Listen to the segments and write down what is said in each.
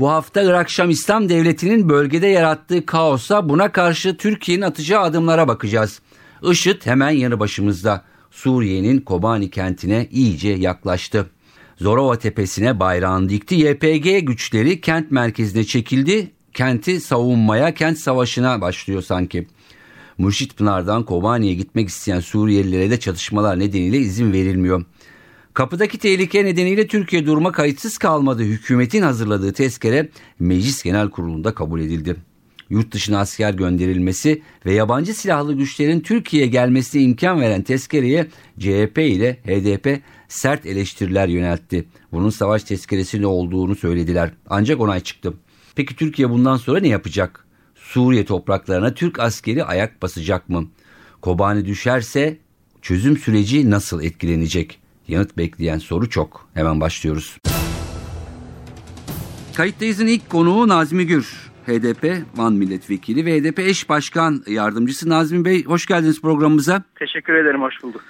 Bu hafta Irak Şam İslam Devleti'nin bölgede yarattığı kaosa buna karşı Türkiye'nin atacağı adımlara bakacağız. IŞİD hemen yanı başımızda. Suriye'nin Kobani kentine iyice yaklaştı. Zorova tepesine bayrağını dikti. YPG güçleri kent merkezine çekildi. Kenti savunmaya, kent savaşına başlıyor sanki. Mürşit Pınar'dan Kobani'ye gitmek isteyen Suriyelilere de çatışmalar nedeniyle izin verilmiyor. Kapıdaki tehlike nedeniyle Türkiye duruma kayıtsız kalmadı. Hükümetin hazırladığı tezkere Meclis Genel Kurulu'nda kabul edildi. Yurt dışına asker gönderilmesi ve yabancı silahlı güçlerin Türkiye'ye gelmesine imkan veren tezkereye CHP ile HDP sert eleştiriler yöneltti. Bunun savaş tezkeresi ne olduğunu söylediler. Ancak onay çıktı. Peki Türkiye bundan sonra ne yapacak? Suriye topraklarına Türk askeri ayak basacak mı? Kobani düşerse çözüm süreci nasıl etkilenecek? Yanıt bekleyen soru çok. Hemen başlıyoruz. Kayıttayız'ın ilk konuğu Nazmi Gür. HDP Van Milletvekili ve HDP eş başkan yardımcısı Nazmi Bey hoş geldiniz programımıza. Teşekkür ederim hoş bulduk.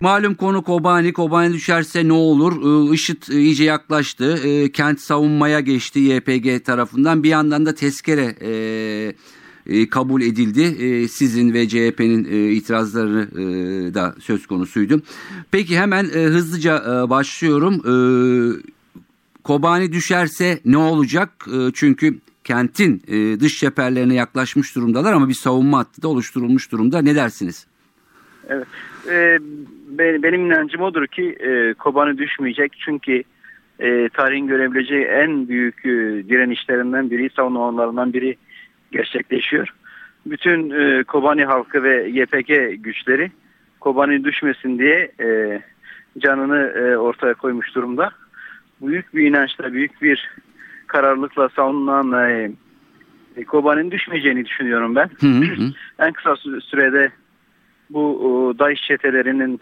Malum konu Kobani. Kobani düşerse ne olur? IŞİD iyice yaklaştı. Kent savunmaya geçti YPG tarafından. Bir yandan da tezkere kabul edildi. Sizin ve CHP'nin itirazları da söz konusuydu. Peki hemen hızlıca başlıyorum. Kobani düşerse ne olacak? Çünkü kentin dış cephelerine yaklaşmış durumdalar ama bir savunma hattı da oluşturulmuş durumda. Ne dersiniz? Evet. E, benim inancım odur ki e, Kobani düşmeyecek. Çünkü e, tarihin görebileceği en büyük e, direnişlerinden biri, savunmalarından biri gerçekleşiyor. Bütün e, Kobani halkı ve YPG güçleri Kobani düşmesin diye e, canını e, ortaya koymuş durumda. Büyük bir inançla, büyük bir kararlılıkla savunulan e, Kobani'nin düşmeyeceğini düşünüyorum ben. Hı hı. en kısa sürede bu DAEŞ çetelerinin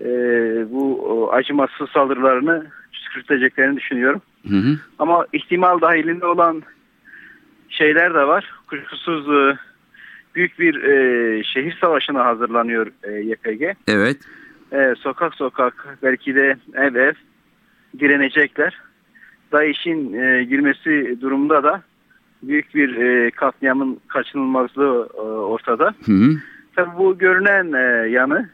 e, bu acımasız saldırılarını püskürteceklerini düşünüyorum. Hı hı. Ama ihtimal dahilinde olan şeyler de var. Kuşkusuz e, büyük bir e, şehir savaşına hazırlanıyor e, YPG. Evet. E, sokak sokak belki de ev ev direnecekler. DAEŞ'in e, girmesi durumda da büyük bir e, katliamın kaçınılmazlığı e, ortada. Hı hı. Tabii bu görünen e, yanı,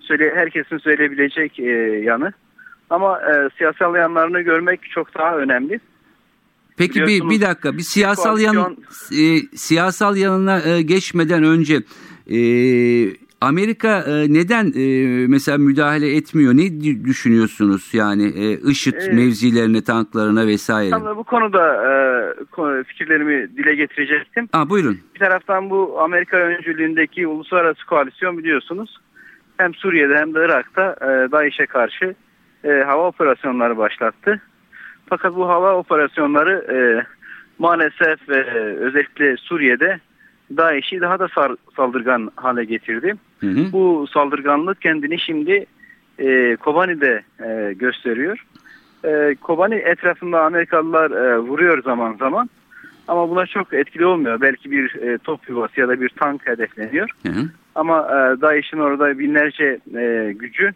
söyle herkesin söyleyebilecek e, yanı. Ama e, siyasal yanlarını görmek çok daha önemli. Peki bir, bir dakika bir siyasal yan e, siyasal yanına e, geçmeden önce e, Amerika e, neden e, mesela müdahale etmiyor? Ne düşünüyorsunuz yani e, IŞİD ee, mevzilerine, tanklarına vesaire? Tam bu konuda e, fikirlerimi dile getirecektim. Aa, buyurun. Bir taraftan bu Amerika öncülüğündeki uluslararası koalisyon biliyorsunuz. Hem Suriye'de hem de Irak'ta e, DAEŞ'e karşı e, hava operasyonları başlattı. Fakat bu hava operasyonları e, maalesef e, özellikle Suriye'de DAEŞ'i daha da saldırgan hale getirdi. Hı hı. Bu saldırganlık kendini şimdi e, Kobani'de e, gösteriyor. E, Kobani etrafında Amerikalılar e, vuruyor zaman zaman. Ama buna çok etkili olmuyor. Belki bir e, top yuvası ya da bir tank hedefleniyor. Hı hı. Ama e, DAEŞ'in orada binlerce e, gücü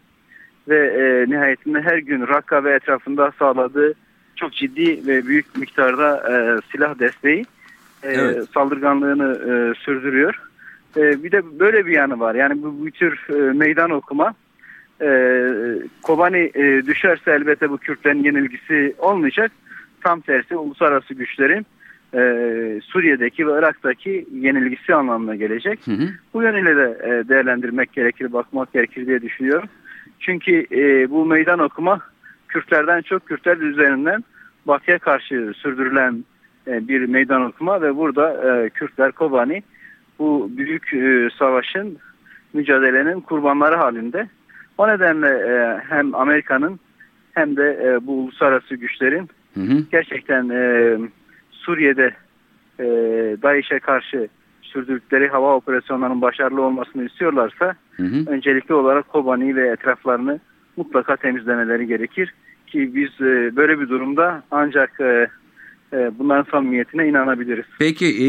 ve e, nihayetinde her gün Rakka ve etrafında sağladığı çok ciddi ve büyük miktarda e, silah desteği e, evet. saldırganlığını e, sürdürüyor. E, bir de böyle bir yanı var. Yani bu, bu tür e, meydan okuma e, Kobani e, düşerse elbette bu Kürtlerin yenilgisi olmayacak. Tam tersi uluslararası güçlerin e, Suriye'deki ve Irak'taki yenilgisi anlamına gelecek. Hı hı. Bu yönüyle de e, değerlendirmek gerekir, bakmak gerekir diye düşünüyorum. Çünkü e, bu meydan okuma Kürtlerden çok Kürtler üzerinden Batı'ya karşı sürdürülen e, bir meydan okuma ve burada e, Kürtler Kobani bu büyük e, savaşın mücadelenin kurbanları halinde. O nedenle e, hem Amerika'nın hem de e, bu uluslararası güçlerin hı hı. gerçekten e, Suriye'de e, DAEŞ'e karşı sürdürdükleri hava operasyonlarının başarılı olmasını istiyorlarsa Hı hı. öncelikli olarak Kobani ve etraflarını mutlaka temizlemeleri gerekir. Ki biz e, böyle bir durumda ancak e, e, bunların samimiyetine inanabiliriz. Peki e,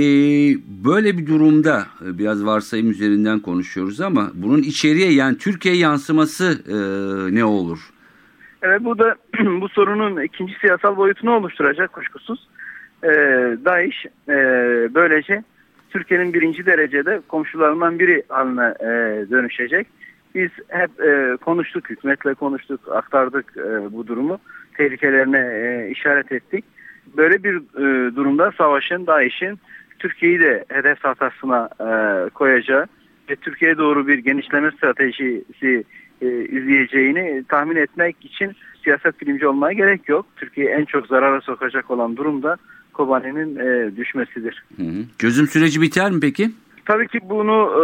böyle bir durumda e, biraz varsayım üzerinden konuşuyoruz ama bunun içeriye yani Türkiye yansıması e, ne olur? Evet bu da bu sorunun ikinci siyasal boyutunu oluşturacak kuşkusuz. E, DAEŞ e, böylece Türkiye'nin birinci derecede komşularından biri haline e, dönüşecek. Biz hep e, konuştuk, hükümetle konuştuk, aktardık e, bu durumu. Tehlikelerine e, işaret ettik. Böyle bir e, durumda savaşın, DAEŞ'in Türkiye'yi de hedef tahtasına e, koyacağı ve Türkiye'ye doğru bir genişleme stratejisi e, izleyeceğini tahmin etmek için siyaset bilimci olmaya gerek yok. Türkiye'yi en çok zarara sokacak olan durumda Kobani'nin e, düşmesidir. Hı hı. Çözüm süreci biter mi peki? Tabii ki bunu e,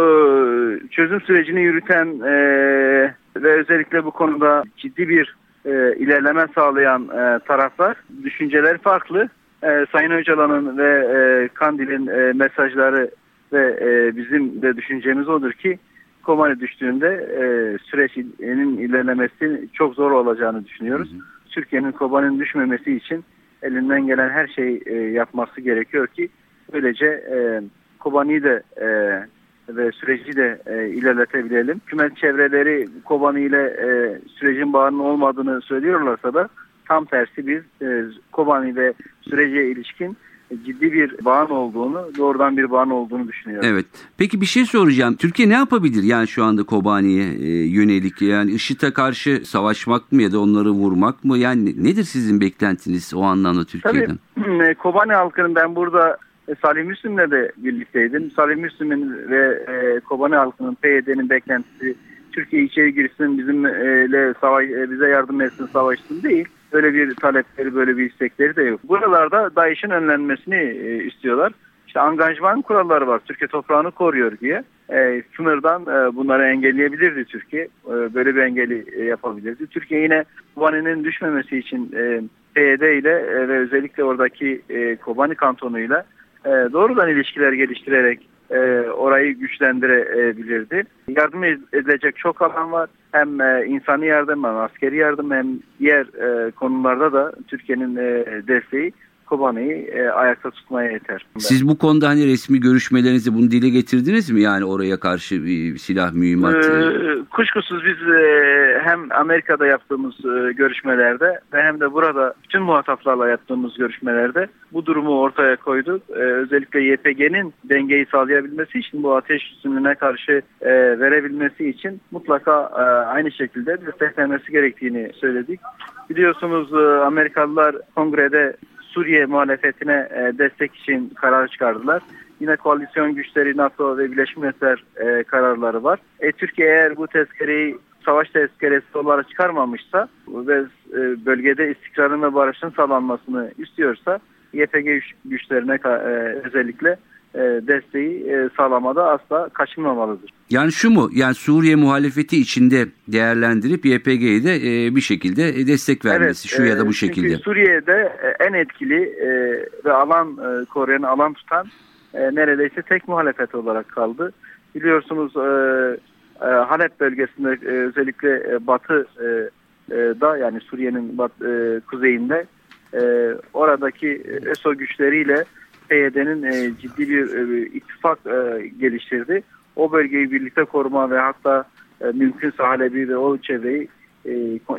çözüm sürecini yürüten e, ve özellikle bu konuda ciddi bir e, ilerleme sağlayan e, taraflar düşünceler farklı. E, Sayın Öcalan'ın ve e, Kandil'in e, mesajları ve e, bizim de düşüncemiz odur ki Kobani düştüğünde e, sürecinin ilerlemesi çok zor olacağını düşünüyoruz. Türkiye'nin Kobani'nin düşmemesi için elinden gelen her şeyi e, yapması gerekiyor ki böylece e, Kobani'yi de e, ve süreci de e, ilerletebilelim. Hükümet çevreleri Kobani ile e, sürecin bağının olmadığını söylüyorlarsa da tam tersi biz e, Kobani ve sürece ilişkin ciddi bir bağın olduğunu, doğrudan bir bağın olduğunu düşünüyorum. Evet. Peki bir şey soracağım. Türkiye ne yapabilir yani şu anda Kobani'ye e, yönelik? Yani IŞİD'e karşı savaşmak mı ya da onları vurmak mı? Yani nedir sizin beklentiniz o anlamda Türkiye'den? Tabii Kobani halkının ben burada e, Salih Müslim'le de birlikteydim. Salih Müslim'in ve e, Kobani halkının PYD'nin beklentisi Türkiye içeri girsin bizimle savaş, e, bize yardım etsin savaşsın değil. Böyle bir talepleri böyle bir istekleri de yok. Buralarda DAEŞ'in önlenmesini e, istiyorlar. İşte angajman kuralları var. Türkiye toprağını koruyor diye. E, sınırdan e, bunları engelleyebilirdi Türkiye. E, böyle bir engeli e, yapabilirdi. Türkiye yine Kobani'nin düşmemesi için e, PYD ile e, ve özellikle oradaki e, Kobani kantonuyla e, doğrudan ilişkiler geliştirerek e, orayı güçlendirebilirdi. Yardım edilecek çok alan var. Hem e, insani yardım hem askeri yardım hem diğer e, konularda da Türkiye'nin e, desteği Kobani'yi e, ayakta tutmaya yeter. Siz bu konuda hani resmi görüşmelerinizi bunu dile getirdiniz mi? Yani oraya karşı bir silah mühimmat. Ee, kuşkusuz biz e, hem Amerika'da yaptığımız e, görüşmelerde ve hem de burada bütün muhataplarla yaptığımız görüşmelerde bu durumu ortaya koyduk. E, özellikle YPG'nin dengeyi sağlayabilmesi için bu ateş üstünlüğüne karşı e, verebilmesi için mutlaka e, aynı şekilde desteklenmesi gerektiğini söyledik. Biliyorsunuz e, Amerikalılar kongrede Suriye muhalefetine e, destek için karar çıkardılar. Yine koalisyon güçleri NATO ve Birleşmiş Milletler e, kararları var. E, Türkiye eğer bu tezkereyi savaş tezkeresi olarak çıkarmamışsa ve e, bölgede istikrarın ve barışın sağlanmasını istiyorsa YPG güçlerine e, özellikle desteği e, sağlamada asla kaçınmamalıdır. Yani şu mu? Yani Suriye muhalefeti içinde değerlendirip YPG'ye de e, bir şekilde destek vermesi evet, şu ya da bu şekilde. Çünkü Suriye'de en etkili ve alan koruyan, alan tutan neredeyse tek muhalefet olarak kaldı. Biliyorsunuz Halep bölgesinde özellikle batı da yani Suriye'nin kuzeyinde oradaki ESO güçleriyle PYD'nin e, ciddi bir e, ittifak e, geliştirdi. O bölgeyi birlikte koruma ve hatta e, mümkünse Halep'i ve o çevreyi e,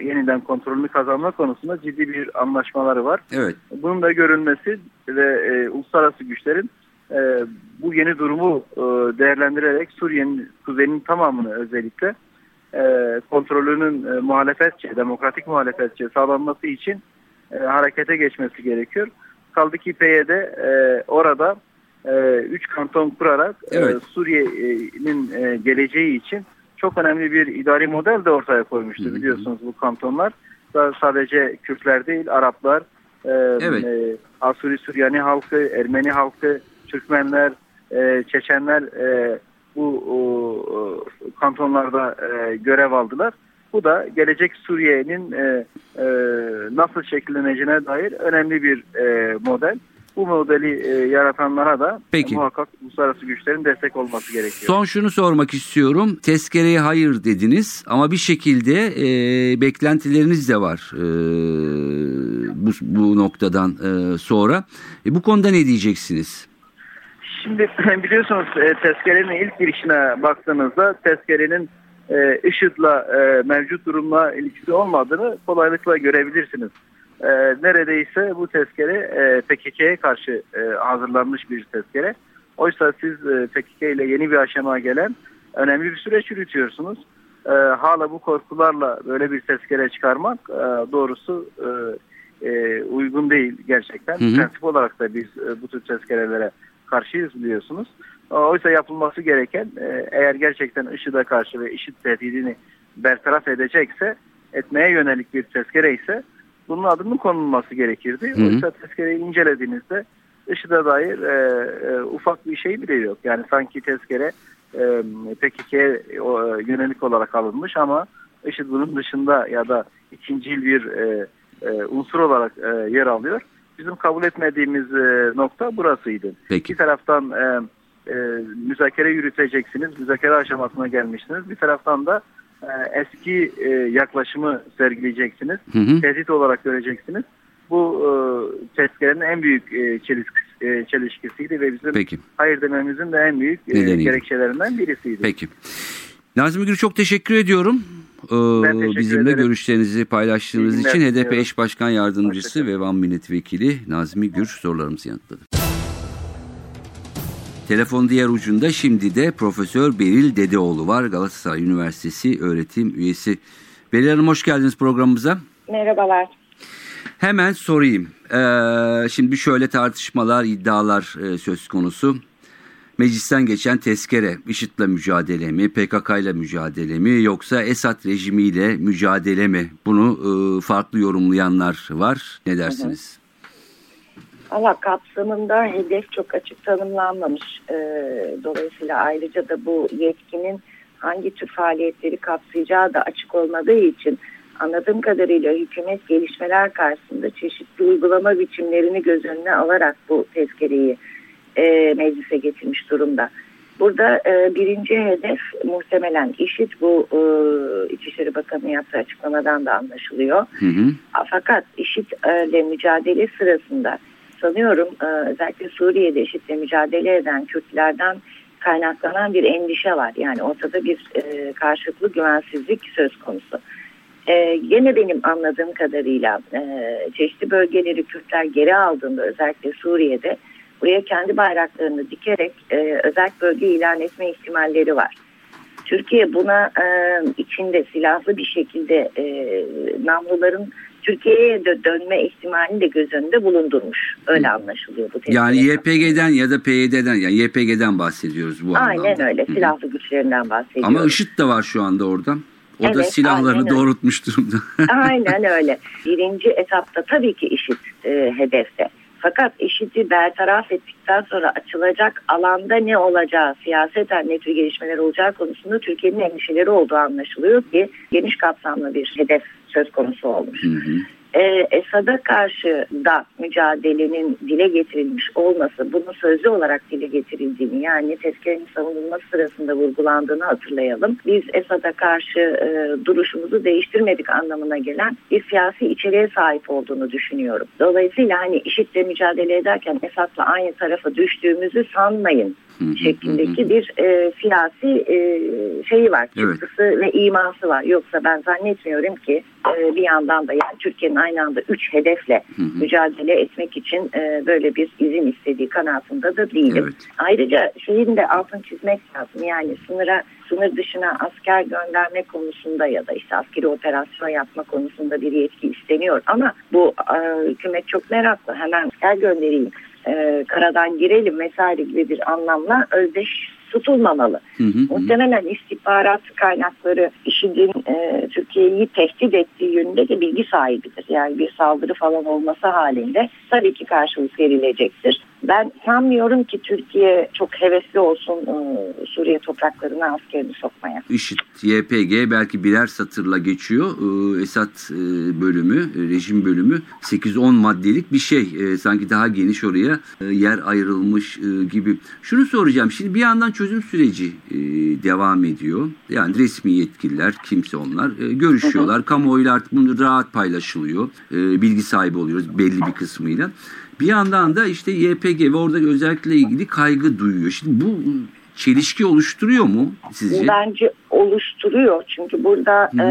yeniden kontrolünü kazanma konusunda ciddi bir anlaşmaları var. Evet. Bunun da görülmesi ve e, uluslararası güçlerin e, bu yeni durumu e, değerlendirerek Suriye'nin kuzeyinin tamamını özellikle e, kontrolünün e, muhalefetçi, demokratik muhalefetçi sağlanması için e, harekete geçmesi gerekiyor. Kaldı ki PYD e, orada e, üç kanton kurarak e, evet. e, Suriye'nin e, geleceği için çok önemli bir idari model de ortaya koymuştu Hı-hı. biliyorsunuz bu kantonlar. Da sadece Kürtler değil Araplar, e, evet. e, Asuri Süryani halkı, Ermeni halkı, Türkmenler, e, Çeçenler e, bu o, kantonlarda e, görev aldılar. Bu da gelecek Suriye'nin e, e, nasıl şekilleneceğine dair önemli bir e, model. bu modeli e, yaratanlara da Peki. muhakkak uluslararası güçlerin destek olması gerekiyor. Son şunu sormak istiyorum. Tezkereye hayır dediniz ama bir şekilde e, beklentileriniz de var e, bu, bu noktadan e, sonra. E, bu konuda ne diyeceksiniz? Şimdi biliyorsunuz e, tezkerenin ilk girişine baktığınızda tezkerenin e, IŞİD'le e, mevcut durumla ilgisi olmadığını kolaylıkla görebilirsiniz. E, neredeyse bu tezkere e, PKK'ye karşı e, hazırlanmış bir tezkere. Oysa siz e, PKK ile yeni bir aşamaya gelen önemli bir süreç yürütüyorsunuz. E, hala bu korkularla böyle bir tezkere çıkarmak e, doğrusu e, e, uygun değil gerçekten. Hı hı. Prensip olarak da biz e, bu tür tezkerelere karşıyız biliyorsunuz. Oysa yapılması gereken e, eğer gerçekten IŞİD'e karşı ve IŞİD tehdidini bertaraf edecekse etmeye yönelik bir tezkere ise bunun adının konulması gerekirdi. Hı hı. Oysa tezkereyi incelediğinizde IŞİD'e dair e, e, ufak bir şey bile yok. Yani sanki tezkere e, PKK'ye o, yönelik olarak alınmış ama IŞİD bunun dışında ya da ikincil bir e, e, unsur olarak e, yer alıyor. Bizim kabul etmediğimiz e, nokta burasıydı. Peki. Bir taraftan e, e, müzakere yürüteceksiniz, müzakere aşamasına gelmişsiniz. Bir taraftan da e, eski e, yaklaşımı sergileyeceksiniz. Hı hı. Tehdit olarak göreceksiniz. Bu e, tezkerenin en büyük e, çelisk, e, çelişkisiydi ve bizim Peki. hayır dememizin de en büyük e, Nedeniydi. gerekçelerinden birisiydi. Peki. Nazmi Gül çok teşekkür ediyorum. Ee, Ben teşekkür bizimle ederim. görüşlerinizi paylaştığınız için HDP eş başkan yardımcısı ve Van milletvekili Nazmi Gür sorularımızı yanıtladı. Telefon diğer ucunda şimdi de Profesör Beril Dedeoğlu var. Galatasaray Üniversitesi öğretim üyesi. Beril Hanım hoş geldiniz programımıza. Merhabalar. Hemen sorayım. Ee, şimdi şöyle tartışmalar, iddialar e, söz konusu. Meclisten geçen tezkere IŞİD'le mücadele mi, PKK'yla mücadele mi yoksa Esad rejimiyle mücadele mi? Bunu e, farklı yorumlayanlar var. Ne dersiniz? Allah kapsamında hedef çok açık tanımlanmamış. Ee, dolayısıyla ayrıca da bu yetkinin hangi tür faaliyetleri kapsayacağı da açık olmadığı için anladığım kadarıyla hükümet gelişmeler karşısında çeşitli uygulama biçimlerini göz önüne alarak bu tezkereyi e, meclise getirmiş durumda. Burada e, birinci hedef muhtemelen IŞİD bu e, İçişleri Bakanı yaptığı açıklamadan da anlaşılıyor. Hı hı. Fakat IŞİD'le mücadele sırasında sanıyorum e, özellikle Suriye'de IŞİD'le mücadele eden Kürtlerden kaynaklanan bir endişe var. Yani ortada bir e, karşılıklı güvensizlik söz konusu. E, gene benim anladığım kadarıyla e, çeşitli bölgeleri Kürtler geri aldığında özellikle Suriye'de buraya kendi bayraklarını dikerek özel bölge ilan etme ihtimalleri var. Türkiye buna e, içinde silahlı bir şekilde e, namluların Türkiye'ye de dönme ihtimalini de göz önünde bulundurmuş. Öyle anlaşılıyor bu Yani tezkere. YPG'den ya da PYD'den yani YPG'den bahsediyoruz bu anlamda. Aynen öyle Hı hı. silahlı güçlerinden bahsediyoruz. Ama IŞİD de var şu anda orada. O da Evet, silahlarını aynen öyle. doğrultmuş durumda. Aynen öyle. Birinci etapta tabii ki IŞİD e, hedefte. Fakat IŞİD'i bertaraf ettikten sonra açılacak alanda ne olacağı, siyaseten ne tür gelişmeler olacağı konusunda Türkiye'nin endişeleri olduğu anlaşılıyor ki geniş kapsamlı bir hedef söz konusu olmuş. Hı hı. Ee, Esad'a karşı da mücadelenin dile getirilmiş olması, bunun sözlü olarak dile getirildiğini yani tezkerenin savunulması sırasında vurgulandığını hatırlayalım. Biz Esad'a karşı e, duruşumuzu değiştirmedik anlamına gelen bir siyasi içeriğe sahip olduğunu düşünüyorum. Dolayısıyla hani IŞİD'le mücadele ederken Esad'la aynı tarafa düştüğümüzü sanmayın şeklindeki bir e, siyasi e, şeyi var, Evet. çıktısı ve iması var. Yoksa ben zannetmiyorum ki e, bir yandan da yani Türkiye'nin aynı anda üç hedefle Hı hı. mücadele etmek için e, böyle bir izin istediği kanaatında da değilim. Evet. Ayrıca şeyin de altını çizmek lazım. Yani sınıra sınır dışına asker gönderme konusunda ya da işte askeri operasyon yapma konusunda bir yetki isteniyor. Ama bu e, hükümet çok meraklı. Hemen asker göndereyim, e, karadan girelim vesaire gibi bir anlamla özdeş tutulmamalı. Hı hı hı. Muhtemelen istihbarat kaynakları IŞİD'in e, Türkiye'yi tehdit ettiği yönünde de bilgi sahibidir. Yani bir saldırı falan olması halinde tabii ki karşılık verilecektir. Ben sanmıyorum ki Türkiye çok hevesli olsun e, Suriye topraklarına askerini sokmaya. IŞİD, YPG belki birer satırla geçiyor. Ee, Esad e, bölümü, e, rejim bölümü 8-10 maddelik bir şey. E, sanki daha geniş oraya e, yer ayrılmış e, gibi. Şunu soracağım. Şimdi bir yandan çözüm süreci e, devam ediyor. Yani resmi yetkililer, kimse onlar e, görüşüyorlar. Kamuoyuyla artık bunu rahat paylaşılıyor. E, bilgi sahibi oluyoruz belli bir kısmıyla. Bir yandan da işte YPG ve orada özellikle ilgili kaygı duyuyor. Şimdi bu çelişki oluşturuyor mu sizce? Bence oluşturuyor. Çünkü burada e,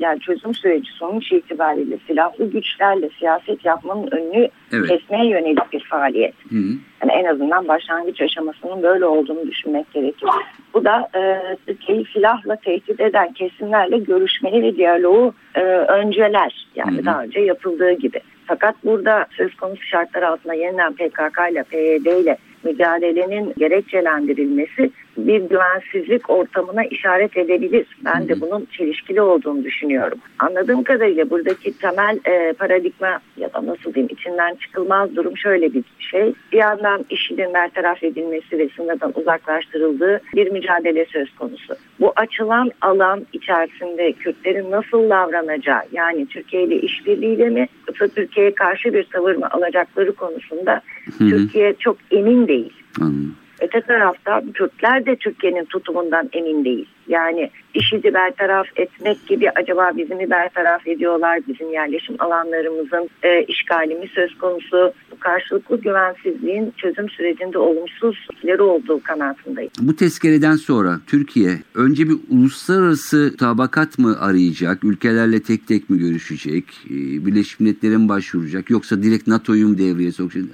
yani çözüm süreci sonuç itibariyle silahlı güçlerle siyaset yapmanın önünü Evet. kesmeye yönelik bir faaliyet. Hı hı. Yani en azından başlangıç aşamasının böyle olduğunu düşünmek gerekir. Bu da e, Türkiye'yi silahla tehdit eden kesimlerle görüşmeyi ve diyaloğu e, önceler. Yani Hı hı. daha önce yapıldığı gibi. Fakat burada söz konusu şartlar altında yeniden PKK ile PYD ile mücadelenin gerekçelendirilmesi bir güvensizlik ortamına işaret edebilir. Ben de bunun çelişkili olduğunu düşünüyorum. Anladığım kadarıyla buradaki temel e, paradigma ya da nasıl diyeyim içinden çıkılmaz durum şöyle bir şey. Bir yandan IŞİD'in bertaraf edilmesi ve sınırdan uzaklaştırıldığı bir mücadele söz konusu. Bu açılan alan içerisinde Kürtlerin nasıl davranacağı yani Türkiye ile işbirliğiyle mi yoksa Türkiye'ye karşı bir tavır mı alacakları konusunda Hı hı. Türkiye çok emin değil. Anladım. Öte tarafta Kürtler de Türkiye'nin tutumundan emin değil. Yani IŞİD'i bertaraf etmek gibi acaba bizi mi bertaraf ediyorlar? Bizim yerleşim alanlarımızın e, işgali mi söz konusu? Bu karşılıklı güvensizliğin çözüm sürecinde olumsuz etkileri olduğu kanaatindeyim. Bu tezkereden sonra Türkiye önce bir uluslararası tabakat mı arayacak? Ülkelerle tek tek mi görüşecek? Ee, Birleşmiş Milletler'e mi başvuracak? Yoksa direkt NATO'yu mu devreye sokacak?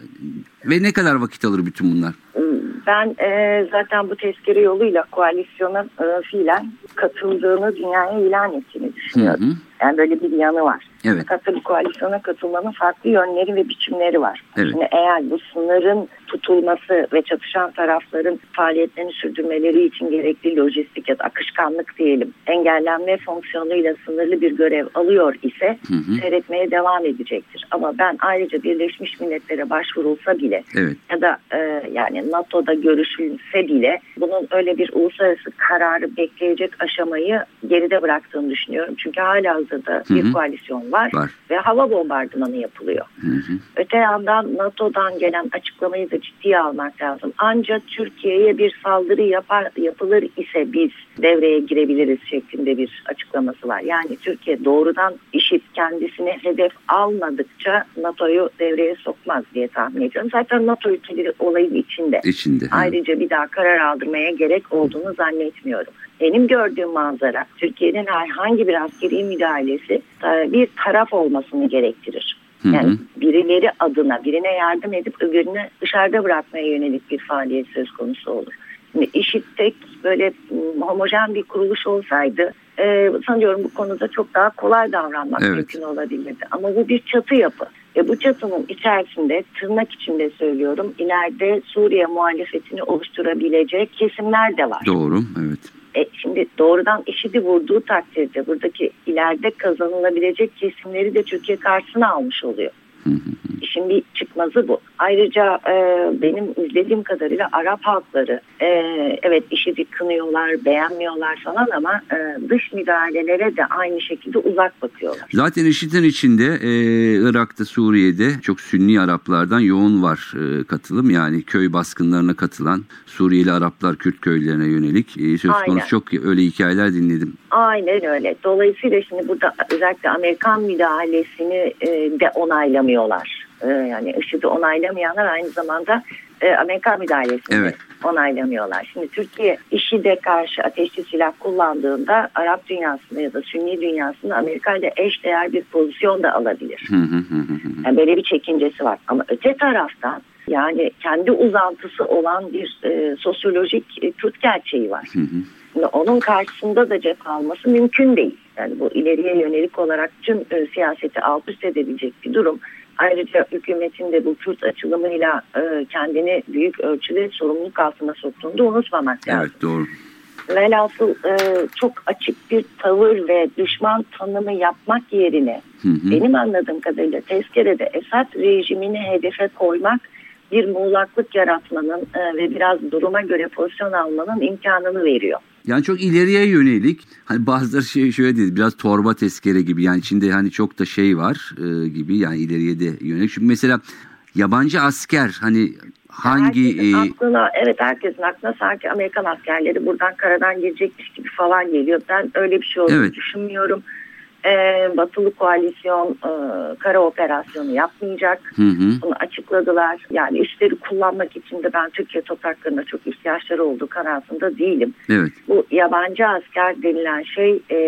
Ve ne kadar vakit alır bütün bunlar? Ben e, zaten bu tezkere yoluyla koalisyona e, fiilen katıldığını dünyaya ilan ettiğini düşünüyorum. Hı hı. Yani böyle bir yanı var. Evet. Tabii koalisyona katılmanın farklı yönleri ve biçimleri var. Evet. Şimdi eğer bu sınırın tutulması ve çatışan tarafların faaliyetlerini sürdürmeleri için gerekli lojistik ya da akışkanlık diyelim engellenme fonksiyonuyla sınırlı bir görev alıyor ise Hı hı. seyretmeye devam edecektir. Ama ben ayrıca Birleşmiş Milletler'e başvurulsa bile Evet. ya da e, yani NATO'da görüşülse bile bunun öyle bir uluslararası kararı bekleyecek aşamayı geride bıraktığını düşünüyorum. Çünkü hala hazırda Hı bir koalisyon var, Var. ve hava bombardımanı yapılıyor. Hı hı. Öte yandan NATO'dan gelen açıklamayı da ciddiye almak lazım. Ancak Türkiye'ye bir saldırı yapar, yapılır ise biz devreye girebiliriz şeklinde bir açıklaması var. Yani Türkiye doğrudan IŞİD kendisine hedef almadıkça NATO'yu devreye sokmaz diye tahmin ediyorum. Zaten NATO ülkeleri olayın içinde. İçinde. Hı. Ayrıca bir daha karar aldırmaya gerek olduğunu zannetmiyorum. Benim gördüğüm manzara Türkiye'nin herhangi bir askeri müdahalesi e, bir taraf olmasını gerektirir. Hı hı. Yani birileri adına birine yardım edip öbürünü dışarıda bırakmaya yönelik bir faaliyet söz konusu olur. Şimdi IŞİD tek böyle m, homojen bir kuruluş olsaydı e, sanıyorum bu konuda çok daha kolay davranmak Evet. mümkün olabilirdi. Ama bu bir çatı yapı. Ve bu çatının içerisinde tırnak içinde söylüyorum ileride Suriye muhalefetini oluşturabilecek kesimler de var. Doğru. Evet. E, şimdi doğrudan IŞİD'i vurduğu takdirde buradaki ileride kazanılabilecek kesimleri de Türkiye karşısına almış oluyor. İşin bir çıkmazı bu. Ayrıca e, benim izlediğim kadarıyla Arap halkları e, evet IŞİD'i kınıyorlar, beğenmiyorlar falan ama e, dış müdahalelere de aynı şekilde uzak bakıyorlar. Zaten IŞİD'in içinde e, Irak'ta, Suriye'de çok Sünni Araplardan yoğun var e, katılım. Yani köy baskınlarına katılan Suriyeli Araplar Kürt köylerine yönelik e, söz Aynen. konusu çok öyle hikayeler dinledim. Aynen öyle. Dolayısıyla şimdi burada özellikle Amerikan müdahalesini e, de onaylamıyorlar. E, yani IŞİD'i onaylamayanlar aynı zamanda e, Amerikan müdahalesini Evet. onaylamıyorlar. Şimdi Türkiye IŞİD'e karşı ateşli silah kullandığında Arap dünyasında ya da Sünni dünyasında Amerika ile eşdeğer bir pozisyon da alabilir. Hı hı hı hı hı. Yani böyle bir çekincesi var. Ama öte taraftan yani kendi uzantısı olan bir e, sosyolojik e, Kürt gerçeği var. Hı hı. Şimdi onun karşısında da cep alması mümkün değil. Yani bu ileriye yönelik olarak tüm e, siyaseti alt üst edebilecek bir durum. Ayrıca hükümetin de bu Kürt açılımıyla e, kendini büyük ölçüde sorumluluk altına soktuğunu da unutmamak lazım. Evet doğru. Velhasıl e, çok açık bir tavır ve düşman tanımı yapmak yerine Hı hı. benim anladığım kadarıyla tezkerede Esad rejimini hedefe koymak bir muğlaklık yaratmanın e, ve biraz duruma göre pozisyon almanın imkanını veriyor. Yani çok ileriye yönelik hani bazıları şey şöyle dedi biraz torba tezkere gibi yani içinde hani çok da şey var e, gibi yani ileriye de yönelik. Çünkü mesela yabancı asker hani hangi herkesin e, aklına evet herkesin aklına sanki Amerikan askerleri buradan karadan girecekmiş gibi falan geliyor. Ben öyle bir şey olduğunu Evet. düşünmüyorum. Ee, batılı koalisyon e, kara operasyonu yapmayacak. hı hı, Bunu açıkladılar. Yani üsleri kullanmak için de ben Türkiye topraklarında çok ihtiyaçları olduğu kanaatinde değilim. evet Bu yabancı asker denilen şey e,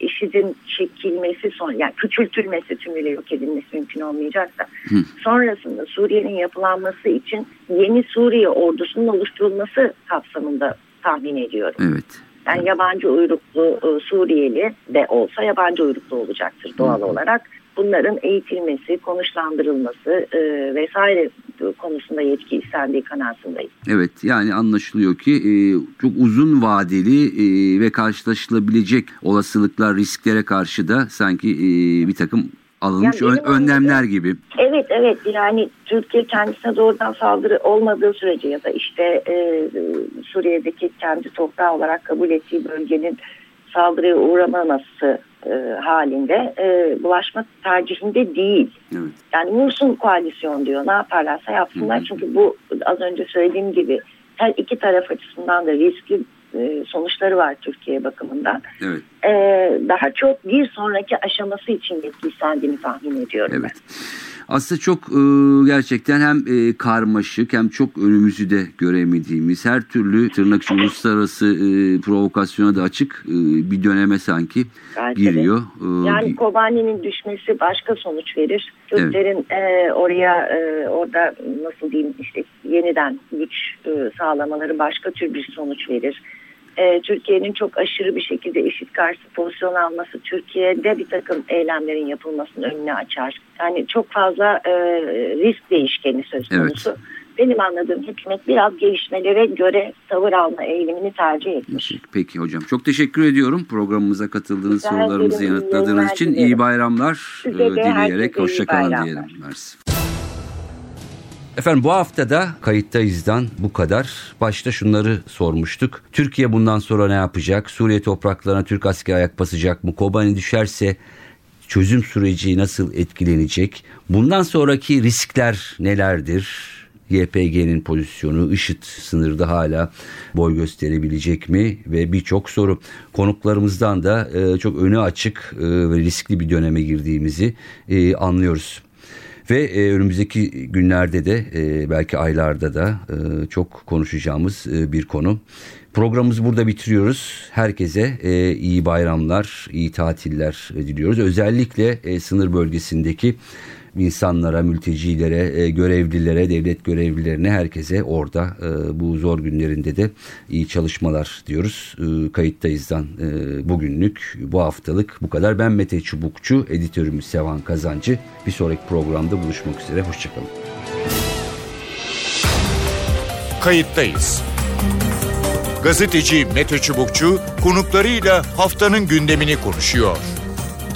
IŞİD'in çekilmesi son yani küçültülmesi tümüyle yok edilmesi mümkün olmayacaksa Hı. sonrasında Suriye'nin yapılanması için yeni Suriye ordusunun oluşturulması kapsamında tahmin ediyorum. evet Yani yabancı uyruklu e, Suriyeli de olsa yabancı uyruklu olacaktır doğal olarak. Bunların eğitilmesi, konuşlandırılması e, vesaire konusunda yetki istendiği kanaatindeyim. Evet yani anlaşılıyor ki e, çok uzun vadeli e, ve karşılaşılabilecek olasılıklar risklere karşı da sanki e, bir takım alınmış Yani ön- önlemler gibi. Evet evet yani Türkiye kendisine doğrudan saldırı olmadığı sürece ya da işte e, Suriye'deki kendi toprağı olarak kabul ettiği bölgenin saldırıya uğramaması e, halinde e, bulaşma tercihinde değil. Evet. Yani vursun koalisyon diyor ne yaparlarsa yapsınlar Hı hı. çünkü bu az önce söylediğim gibi her iki taraf açısından da riskli sonuçları var Türkiye bakımından. Evet. E, daha çok bir sonraki aşaması için yetki istendiğini tahmin ediyorum. ben. Evet. Aslında çok e, gerçekten hem e, karmaşık hem çok önümüzü de göremediğimiz her türlü tırnak içi uluslararası e, provokasyona da açık e, bir döneme sanki de. giriyor. E, Yani Kobani'nin düşmesi başka sonuç verir. Türklerin e, oraya e, orada nasıl diyeyim işte yeniden güç e, sağlamaları başka tür bir sonuç verir. E, Türkiye'nin çok aşırı bir şekilde eşit karşı pozisyon alması Türkiye'de bir takım eylemlerin yapılmasının önüne açar. Yani çok fazla e, risk değişkeni söz Evet. konusu. Benim anladığım hükümet biraz gelişmelere göre tavır alma eğilimini tercih etmiş. Peki hocam çok teşekkür ediyorum programımıza katıldığınız Rica sorularımızı yanıtladığınız için dilerim. iyi bayramlar Size e, de dileyerek hoşçakalın diyelim. Mersi. Efendim bu haftada kayıttayızdan bu kadar. Başta şunları sormuştuk. Türkiye bundan sonra ne yapacak? Suriye topraklarına Türk askeri ayak basacak mı? Kobani düşerse çözüm süreci nasıl etkilenecek? Bundan sonraki riskler nelerdir? YPG'nin pozisyonu, IŞİD sınırda hala boy gösterebilecek mi ve birçok soru. Konuklarımızdan da e, çok önü açık e, ve riskli bir döneme girdiğimizi e, anlıyoruz. Ve e, önümüzdeki günlerde de e, belki aylarda da e, çok konuşacağımız e, bir konu. Programımızı burada bitiriyoruz. Herkese e, iyi bayramlar, iyi tatiller e, diliyoruz. Özellikle e, sınır bölgesindeki insanlara, mültecilere, e, görevlilere, devlet görevlilerine herkese orada e, bu zor günlerinde de iyi çalışmalar diyoruz. E, kayıttayızdan e, bugünlük, bu haftalık bu kadar. Ben Mete Çubukçu, editörümüz Sevan Kazancı. Bir sonraki programda buluşmak üzere. Hoşçakalın. Kayıttayız. Gazeteci Mete Çubukçu konuklarıyla haftanın gündemini konuşuyor.